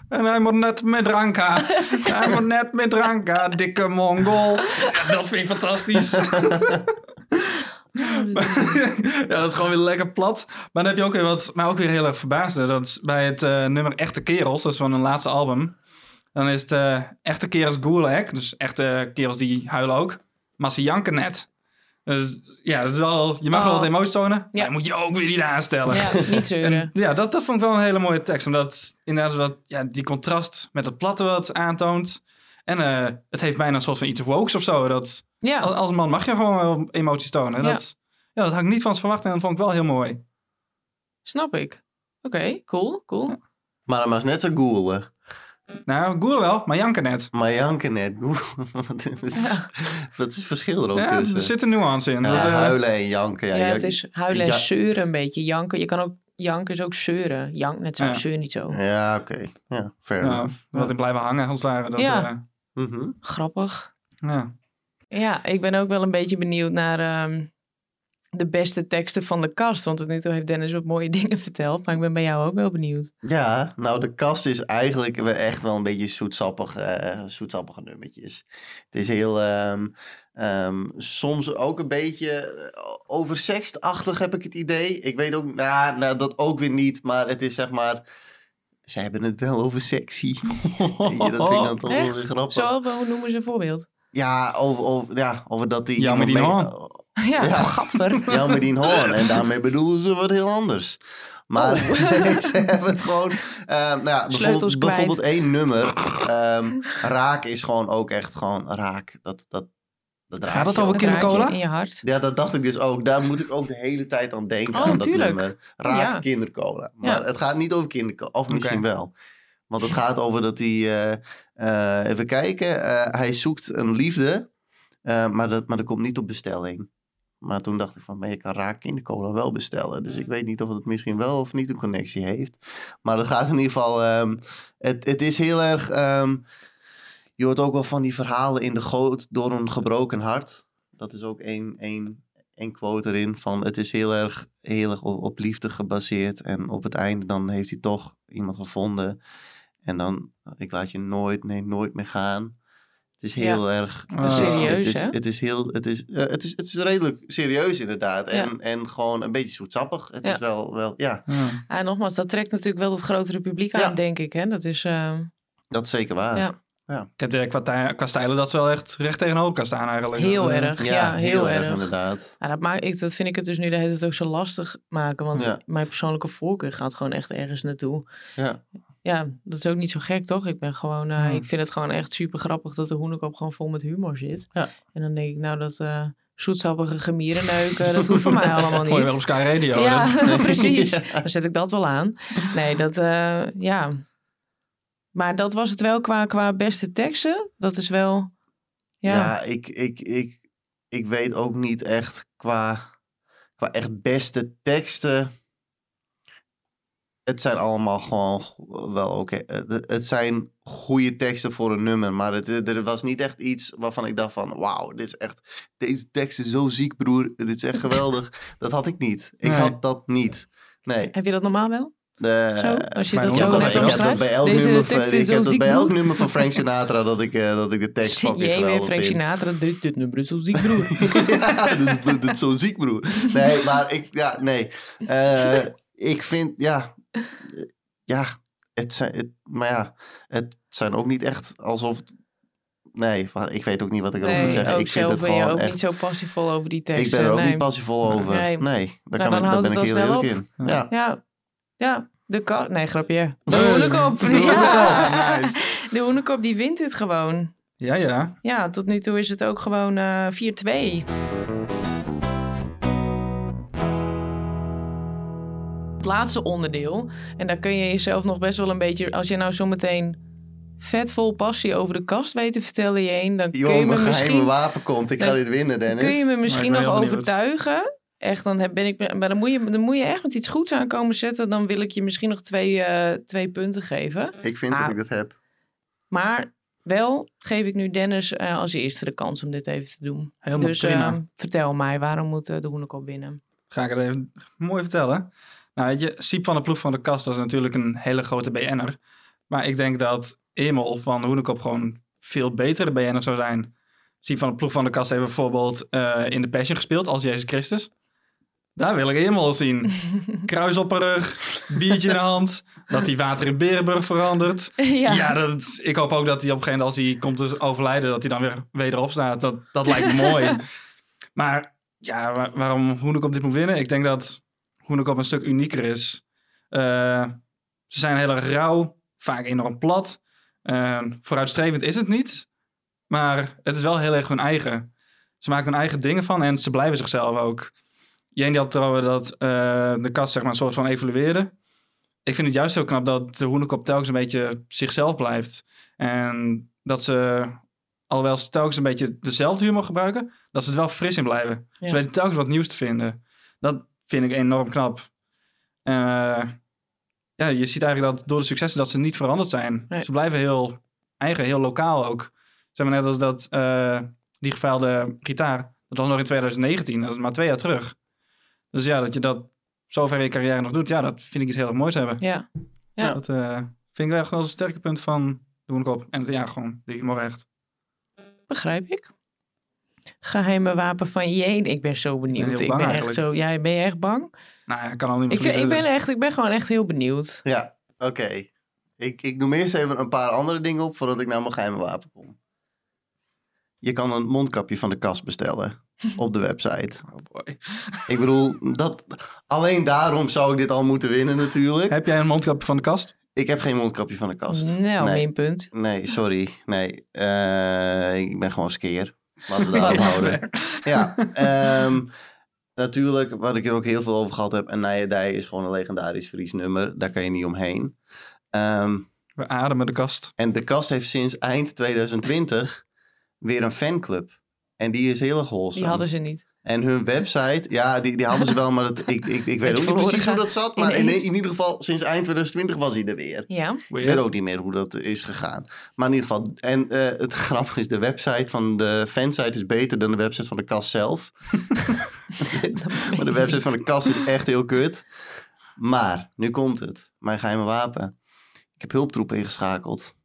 en hij moet net met dranka. hij moet net met dranka, dikke mongool. Ja, dat vind ik fantastisch. ja, dat is gewoon weer lekker plat. Maar dan heb je ook weer wat mij ook weer heel erg verbaasde. Dat is bij het eh, nummer Echte Kerels, dat is van hun laatste album. Dan is het eh, Echte Kerels Gulag. Dus echte kerels die huilen ook. Maar ze janken net. Dus ja, dat is wel, je mag wel wat emoties tonen. Ja. Maar je moet je ook weer niet aanstellen. ja, niet zeuren. En ja, dat, dat vond ik wel een hele mooie tekst. Omdat inderdaad wat, ja, die contrast met het platte wat aantoont. En eh, het heeft bijna een soort van iets wokes of zo. Dat, Ja, als, als man mag je gewoon wel emoties tonen. En Ja. Dat, ja, dat had ik niet van verwacht en dat vond ik wel heel mooi. snap ik. Oké, cool, cool. Maar dat was net zo goelig. Nou, Goer wel, maar janken net. Maar Janke net. Wat is, wat is het verschil er ook Ja, tussen? er zit een nuance in. Ja, Dat, eh, huilen en janken. Ja, Ja, ja, het is huilen en ja. zeuren een beetje. Janken, je kan ook, janken is ook zeuren. Jank, net zo, Ja. zeur niet zo. Ja, oké. Ja, fair ja, enough. wat in blijven hangen als ware. Dat, Ja. eh, Mhm. Grappig. ja. Ja, ik ben ook wel een beetje benieuwd naar ehm, de beste teksten van de kast. Want tot nu toe heeft Dennis wat mooie dingen verteld. Maar ik ben bij jou ook wel benieuwd. Ja, nou de kast is eigenlijk wel echt wel een beetje zoetsappig, eh, zoetsappige nummertjes. Het is heel, ehm, ehm, soms ook een beetje eh, oversextachtig heb ik het idee. Ik weet ook, nou, nou dat ook weer niet, maar het is zeg maar, ze hebben het wel over sexy. Je, dat vind ik dan toch wel weer grappig. Zo, noemen ze een voorbeeld? Ja, over, over, ja, over dat die... Ja, iemand met die mee-. Ja, Ja. gadver. Ja, met die hoorn. En daarmee bedoelen ze wat heel anders. Maar Oh. ze hebben het gewoon... ehm, nou ja, bijvoorbeeld, één nummer. ehm, raak is gewoon ook echt gewoon raak. Dat, dat, dat raak Gaat het over kindercola? in je hart. Ja, dat dacht ik dus ook. Daar moet ik ook de hele tijd aan denken. Oh, aan dat tuurlijk. nummer. Raak Ja. kindercola. Maar Ja. het gaat niet over kindercola. Of misschien wel. Want het gaat over dat hij... eh, eh, even kijken. eh, hij zoekt een liefde. eh, maar, dat, maar dat komt niet op bestelling. Maar toen dacht ik van, maar je kan raak kindercola wel bestellen. Dus ik weet niet of het misschien wel of niet een connectie heeft. Maar het gaat in ieder geval... ehm, het, het is heel erg... ehm, je hoort ook wel van die verhalen in de goot door een gebroken hart. Dat is ook één, één, één quote erin van... Het is heel erg, heel erg op, op liefde gebaseerd. En op het einde dan heeft hij toch iemand gevonden. En dan, ik laat je nooit, nee, nooit meer gaan. Het is heel erg... Ah. Serieus, het is, hè? Het is heel... Het is, eh, het is, het is redelijk serieus inderdaad. En, en gewoon een beetje zoetsappig. Het Ja. is wel, wel... Ja, Ja. Ja, nogmaals, dat trekt natuurlijk wel het grotere publiek aan, Ja. denk ik. Hè? Dat is, eh, dat is zeker waar. Ja. Ik heb de, qua, qua stijlen dat ze wel echt recht tegenover elkaar staan eigenlijk. heel erg. Ja, heel, erg. inderdaad. Ja, dat, maak ik, dat vind ik het dus nu de hele tijd ook zo lastig maken. Want Ja. mijn persoonlijke voorkeur gaat gewoon echt ergens naartoe. Ja. Ja, dat is ook niet zo gek, toch? Ik ben gewoon, eh, Ja. ik vind het gewoon echt super grappig dat de hoenekop gewoon vol met humor zit. Ja. En dan denk ik, nou, dat eh zoetsappige gemierenneuken, dat hoeft voor mij allemaal Gooi je wel op niet. Sky Radio. Ja, dat- precies. Ja. Dan zet ik dat wel aan. Nee, dat, eh, ja. Maar dat was het wel qua, qua beste teksten. Dat is wel, ja. Ja, ik, ik, ik, ik weet ook niet echt qua, qua echt beste teksten. Het zijn allemaal gewoon wel oké. Het, het zijn goede teksten voor een nummer. Maar het, er was niet echt iets waarvan ik dacht van... Wauw, dit is echt... Deze tekst is zo ziek, broer. Dit is echt geweldig. dat had ik niet. Ik Nee. had dat niet. Nee. Heb je dat normaal wel? De, Zo, als je dat zo dat, ik heb dat bij elk, Deze nummer, van, ik heb dat bij elk nummer van Frank Sinatra dat ik, eh, dat ik de tekst Zit fucking jij weer Frank vind. Sinatra? Dit, dit nummer is zo ziek, broer. ja, dit is, dit is zo ziek, broer. Nee, maar ik, ja, nee. Eh, ik vind, ja, eh, ja, het zijn, het, maar ja, het zijn ook niet echt alsof, nee, ik weet ook niet wat ik erover Nee, moet zeggen. ook Ik vind het ben je gewoon ook echt, niet zo passievol over die ik teksten. ben er ook nee. niet passievol over. Nee. Nee, daar, Nou, kan dan ik, daar ben ik heel eerlijk in. Ja. Ja, ja. De ka- Nee, grapje. De hoenekop. De Ja. Nice. De hoenekop die wint het gewoon. Ja, ja. Ja, tot nu toe is het ook gewoon eh 4-2. Laatste onderdeel. En daar kun je jezelf nog best wel een beetje... Als je nou zometeen vet vol passie over de kast weet te vertellen je heen... dan kun je me geheime misschien, wapen komt. Ik ga dit winnen, Dennis. kun je me misschien nog overtuigen. echt, dan ben ik, maar dan moet, je, dan moet je echt met iets goeds aankomen zetten. Dan wil ik je misschien nog twee, eh, twee punten geven. Ik vind Ah. dat ik dat heb. Maar wel geef ik nu Dennis eh, als eerste de kans om dit even te doen. Helemaal dus prima. eh, vertel mij, waarom moet eh, de Hoenekop winnen? Ga ik het even mooi vertellen. Nou, weet je, Siep van de ploeg van de kast, is natuurlijk een hele grote BN'er. Maar ik denk dat Emel van Hoenekop gewoon veel betere BN'er zou zijn. Siep van de ploeg van de kast heeft bijvoorbeeld eh, in de Passion gespeeld als Jezus Christus. Daar wil ik Emel zien. Kruis op haar rug, biertje in de hand, dat hij water in Berenburg verandert. ja. Ja, dat, ik hoop ook dat hij op een gegeven moment, als hij komt te overlijden, dat hij dan weer wederop staat. Dat, dat lijkt me mooi. Maar ja, waar- waarom Hoenekop dit moet winnen? Ik denk dat Hoenekop een stuk unieker is. Eh, ze zijn heel erg rauw, vaak enorm plat. Eh, vooruitstrevend is het niet, maar het is wel heel erg hun eigen. Ze maken hun eigen dingen van en ze blijven zichzelf ook. Jenny had trouwens dat eh, de kast zeg maar een soort van evolueerde. Ik vind het juist heel knap dat de Hoenekop telkens een beetje zichzelf blijft. En dat ze, alhoewel ze telkens een beetje dezelfde humor gebruiken, dat ze er wel fris in blijven. Ja. Ze weten telkens wat nieuws te vinden. Dat vind ik enorm knap. Eh, ja, je ziet eigenlijk dat door de successen dat ze niet veranderd zijn. Nee. Ze blijven heel eigen, heel lokaal ook. Zeg maar net als dat, eh, die gevuilde gitaar. Dat was nog in 2019, dat is maar twee jaar terug. Dus ja, dat je dat zover in je carrière nog doet, ja, dat vind ik iets heel erg moois hebben. ja. Ja. Dat eh, vind ik wel echt wel een sterke punt van de Hoenekop. En het, ja, gewoon de humor echt. Begrijp ik. Geheime wapen van Jeen. Ik ben zo benieuwd. heel ik ben echt zo. Ja, ben je echt bang? Nou ja, ik kan al niet meer Ik, verliezen, ik, ben dus- echt, ik ben gewoon echt heel benieuwd. Ja, oké. Ik, ik noem eerst even een paar andere dingen op voordat ik naar mijn geheime wapen kom. Je kan een mondkapje van de kast bestellen op de website. Oh boy. Ik bedoel, dat, alleen daarom zou ik dit al moeten winnen natuurlijk. Heb jij een mondkapje van de kast? Ik heb geen mondkapje van de kast. Nou, Nee. één punt. Nee, sorry. Nee, Eh, ik ben gewoon skeer. Laten houden. Ja, ehm, natuurlijk, wat ik er ook heel veel over gehad heb. En Nijedij is gewoon een legendarisch Fries nummer. Daar kan je niet omheen. Ehm, We ademen de kast. en de kast heeft sinds eind 2020 weer een fanclub. En die is heel erg wholesome. Die hadden ze niet. En hun website, ja, die, die hadden ze wel, maar dat, ik, ik, ik weet ook niet precies hoe dat zat. Maar in, Ineens. in ieder geval, sinds eind 2020 was hij er weer. Ja. Ik weet ook niet meer hoe dat is gegaan. Maar in ieder geval, en eh, het grappige is, de website van de fansite is beter dan de website van de kast zelf. maar de website van de kast is echt heel kut. Maar, nu komt het. Mijn geheime wapen. Ik heb hulptroep ingeschakeld.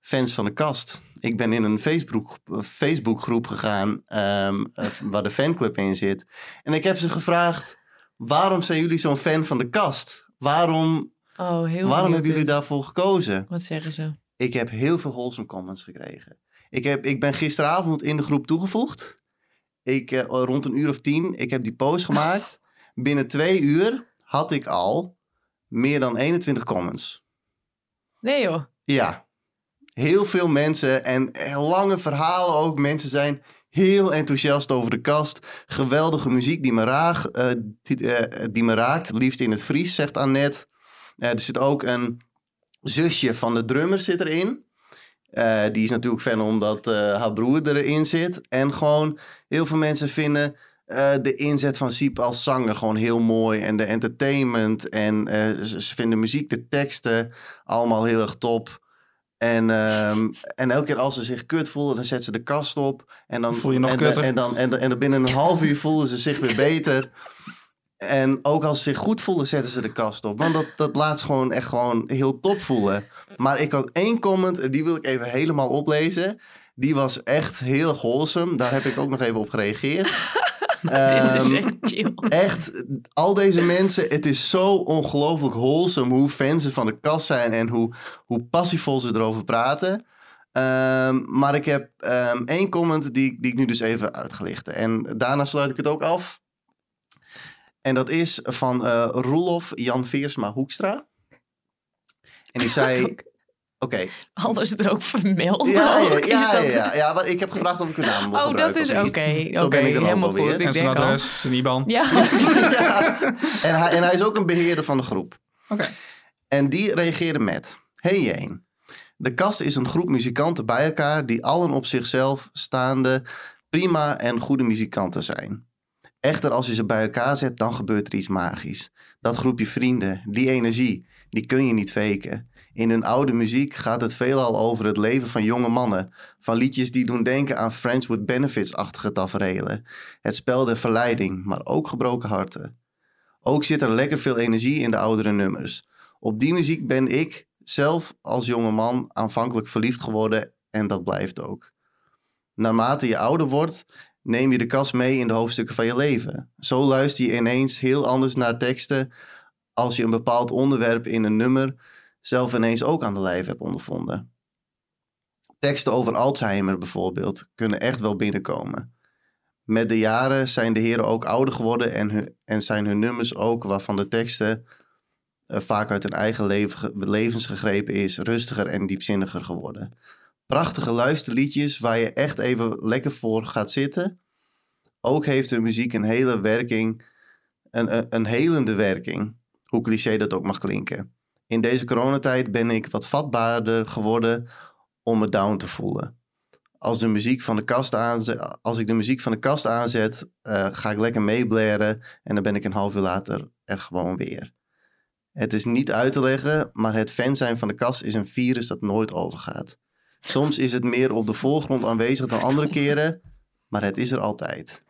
Fans van de kast. Ik ben in een Facebook, Facebookgroep gegaan ehm, eh, waar de fanclub in zit. En ik heb ze gevraagd, waarom zijn jullie zo'n fan van de kast? Waarom Oh, heel Waarom hebben jullie daarvoor gekozen? Wat zeggen ze? Ik heb heel veel wholesome comments gekregen. Ik, heb, ik ben gisteravond in de groep toegevoegd. Ik, eh, rond een uur of tien. Ik heb die post gemaakt. Binnen twee uur had ik al meer dan 21 comments. Nee joh. Ja, heel veel mensen en lange verhalen ook. Mensen zijn heel enthousiast over de kast. Geweldige muziek die me, raag, eh, die, eh, die me raakt. Liefst in het Fries, zegt Annette. Eh, er zit ook een zusje van de drummer zit erin. Die is natuurlijk fan omdat haar broer erin zit. En gewoon heel veel mensen vinden de inzet van Siep als zanger gewoon heel mooi. En de entertainment. En ze vinden muziek, de teksten allemaal heel erg top. En, ehm, en elke keer als ze zich kut voelen, dan zetten ze de kast op. En dan, Voel je nog en, kutter. En dan, en, binnen een half uur voelen ze zich weer beter. En ook als ze zich goed voelen, zetten ze de kast op. Want dat, dat laat ze gewoon echt gewoon heel top voelen. Maar ik had één comment, en die wil ik even helemaal oplezen. Die was echt heel wholesome. Daar heb ik ook nog even op gereageerd. Dit is Ehm, echt chill. echt, al deze mensen, het is zo ongelooflijk wholesome hoe fans ze van de kast zijn en hoe, hoe passievol ze erover praten. Ehm, maar ik heb ehm, één comment die, die ik nu dus even uitgelicht. En daarna sluit ik het ook af. En dat is van eh Roelof Jan Veersma Hoekstra. En die zei, oké, Alles er ook vermeld. ja, ja, ja, dat- ja, ja, ja, maar ik heb gevraagd of ik hun naam mocht Oh, dat gebruiken is oké. Oké, ben ik helemaal goed. En zijn adres, zijn IBAN. Ja. Ja. En, hij, en hij is ook een beheerder van de groep. Oké. En die reageerde met: Hey Jeen, de kast is een groep muzikanten bij elkaar die allen op zichzelf staande prima en goede muzikanten zijn. Echter, als je ze bij elkaar zet, dan gebeurt er iets magisch. Dat groepje vrienden, die energie, die kun je niet faken. In hun oude muziek gaat het veelal over het leven van jonge mannen. Van liedjes die doen denken aan Friends with Benefits-achtige taferelen. Het spel der verleiding, maar ook gebroken harten. Ook zit er lekker veel energie in de oudere nummers. Op die muziek ben ik zelf als jonge man aanvankelijk verliefd geworden en dat blijft ook. Naarmate je ouder wordt, neem je de kast mee in de hoofdstukken van je leven. Zo luister je ineens heel anders naar teksten als je een bepaald onderwerp in een nummer zelf ineens ook aan de lijf hebt ondervonden. Teksten over Alzheimer bijvoorbeeld kunnen echt wel binnenkomen. Met de jaren zijn de heren ook ouder geworden en, en zijn hun nummers ook, waarvan de teksten uh, vaak uit hun eigen leven, levens gegrepen is, rustiger en diepzinniger geworden. Prachtige luisterliedjes waar je echt even lekker voor gaat zitten. Ook heeft hun muziek een hele werking, een, een, een helende werking, hoe cliché dat ook mag klinken. In deze coronatijd ben ik wat vatbaarder geworden om me down te voelen. Als, de muziek van de kast aanzet, als ik de muziek van de kast aanzet, uh, ga ik lekker meeblaren en dan ben ik een half uur later er gewoon weer. Het is niet uit te leggen, maar het fan zijn van de kast is een virus dat nooit overgaat. Soms is het meer op de voorgrond aanwezig dan andere keren, maar het is er altijd.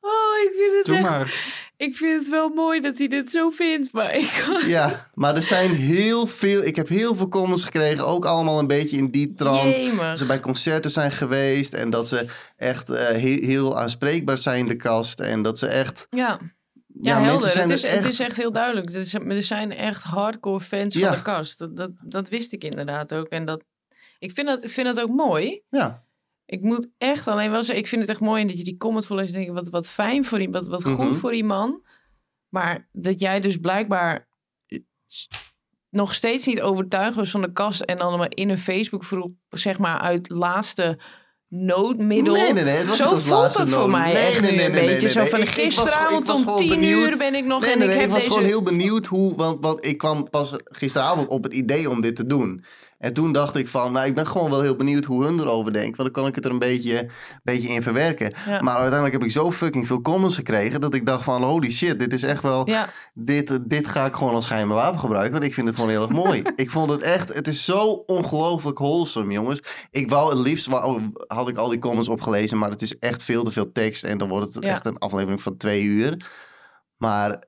Oh, ik vind het Doe echt... maar. Ik vind het wel mooi dat hij dit zo vindt, maar ik... Ja, maar er zijn heel veel. Ik heb heel veel comments gekregen, ook allemaal een beetje in die trant. Jemig. Dat ze bij concerten zijn geweest en dat ze echt eh, heel, heel aanspreekbaar zijn in de kast. En dat ze echt. Ja, Ja, helder. zijn Het is, echt. het is echt heel duidelijk. Er is- Er zijn echt hardcore fans Ja. van de kast. Dat, dat, dat wist ik inderdaad ook. En dat, ik, vind dat, ik vind dat ook mooi. Ja, Ik moet echt alleen wel zeggen, ik vind het echt mooi dat je die comment voorleest. en denk ik, wat, wat fijn voor iemand, wat, wat Mhm. goed voor die man. Maar dat jij dus blijkbaar eh, nog steeds niet overtuigd was van de kast. En dan in een Facebookgroep, zeg maar, uit laatste noodmiddel. Nee, nee, nee. Het was zo als voelt dat voor mij Nee, echt nee, nu nee, een beetje. nee, Zo van Ik- ik was- ik gisteravond was om tien benieuwd. uur ben ik nog nee, en nee, ik nee, heb ik was deze... gewoon heel benieuwd hoe. Want, want ik kwam pas gisteravond op het idee om dit te doen. En toen dacht ik van, nou, ik ben gewoon wel heel benieuwd hoe hun erover denken. Want dan kan ik het er een beetje, beetje in verwerken. Ja. Maar uiteindelijk heb ik zo fucking veel comments gekregen dat ik dacht van, holy shit, dit is echt wel... Ja, dit, dit ga ik gewoon als geheime wapen gebruiken. Want ik vind het gewoon heel erg mooi. ik vond het echt, het is zo ongelooflijk wholesome, jongens. Ik wou het liefst, had ik al die comments opgelezen. Maar het is echt veel te veel tekst. En dan wordt het Ja. echt een aflevering van twee uur. Maar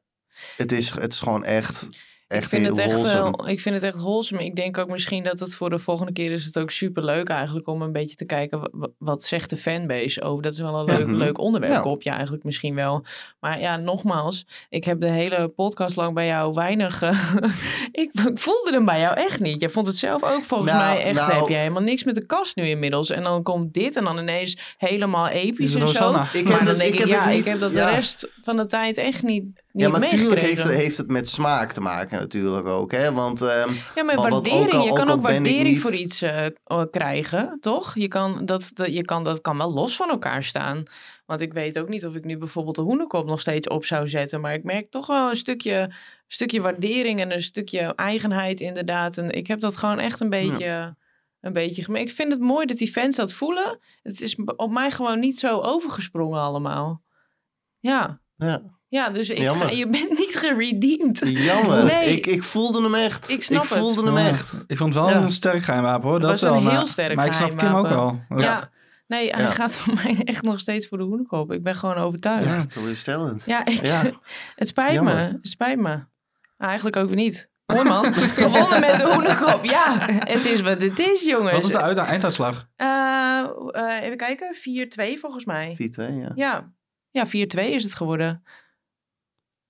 het is, het is gewoon echt, echt ik vind, heel het echt wholesome. ik vind het echt wholesome. Ik denk ook misschien dat het voor de volgende keer is het ook super leuk eigenlijk om een beetje te kijken wa- wa- wat zegt de fanbase over. Dat is wel een leuk, Mhm. leuk onderwerp Ja. op je eigenlijk misschien wel. Maar ja, nogmaals, ik heb de hele podcast lang bij jou weinig. eh, ik, ik voelde hem bij jou echt niet. Jij vond het zelf ook volgens Nou, mij echt. nou- heb jij helemaal niks met de kast nu inmiddels. En dan komt dit en dan ineens helemaal episch en zo. Ik maar heb dan dat- denk ik ik, heb ja, het ik niet- heb dat ja. de rest van de tijd echt niet, niet Ja, maar tuurlijk heeft, heeft het met smaak te maken natuurlijk ook. Hè? Want ehm, Ja, maar waardering. ook al- je ook kan ook waardering niet- voor iets eh, eh, krijgen, toch? Je kan dat, dat, je kan, dat kan wel los van elkaar staan. Want ik weet ook niet of ik nu bijvoorbeeld de hoenekop nog steeds op zou zetten. Maar ik merk toch wel een stukje, stukje waardering en een stukje eigenheid inderdaad. En ik heb dat gewoon echt een beetje... Een beetje. Ik vind het mooi dat die fans dat voelen. Het is op mij gewoon niet zo overgesprongen allemaal. Ja, ja, ja dus ik ga, je bent niet geredeemd. jammer. Nee. Ik, ik voelde hem echt. Ik snap het. voelde hem Ja. echt. Ik vond het wel Ja. een sterk geheimwapen hoor. Dat was wel, een heel maar, sterk Maar ik snap Kim ook wel. Ja. Nee, hij Ja. gaat voor mij echt nog steeds voor de hoenekop. Ik ben gewoon overtuigd. Ja, Ja, teleurstellend. ik, Ja. het spijt Jammer. me. Het spijt me. Ah, Eigenlijk ook weer niet. Mooi man. Gewonnen met de hoenekop. Ja, het is wat het is, jongens. Wat is de uit- einduitslag? Eh, eh, even kijken. 4-2 volgens mij. 4-2, ja. Ja, ja 4-2 is het geworden. 4-2.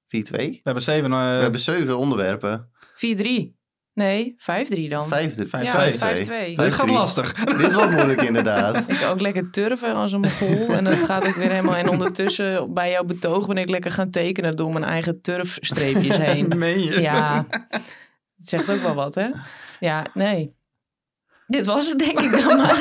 We hebben zeven. eh, We hebben zeven onderwerpen. 4-3. Nee, 5-3 dan. Vijfde, Vijf- ja, 5-2. vijf- dit gaat 5-3. lastig. Dit wordt moeilijk inderdaad. Ik ook lekker turven als een mogol. En dat gaat ook weer helemaal. En ondertussen bij jouw betoog ben ik lekker gaan tekenen door mijn eigen turfstreepjes heen. Meen je? Ja, het zegt ook wel wat, hè? Ja, nee. Dit was het denk ik dan maar.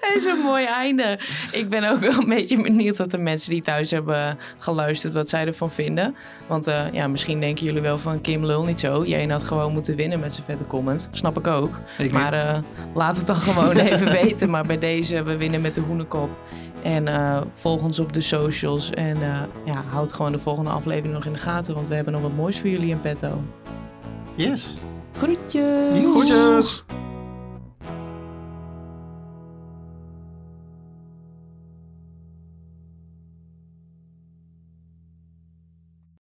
Het is een mooi einde. Ik ben ook wel een beetje benieuwd wat de mensen die thuis hebben geluisterd, wat zij ervan vinden. Want eh, ja, misschien denken jullie wel van Kim Lul niet zo. Jij had gewoon moeten winnen met zijn vette comment. Snap ik ook. Ik Maar eh, laat het dan gewoon even weten. Maar bij deze, we winnen met de hoenekop. En eh, volg ons op de socials. En eh, ja, houd gewoon de volgende aflevering nog in de gaten. Want we hebben nog wat moois voor jullie in petto. Yes. Groetjes! Groetjes!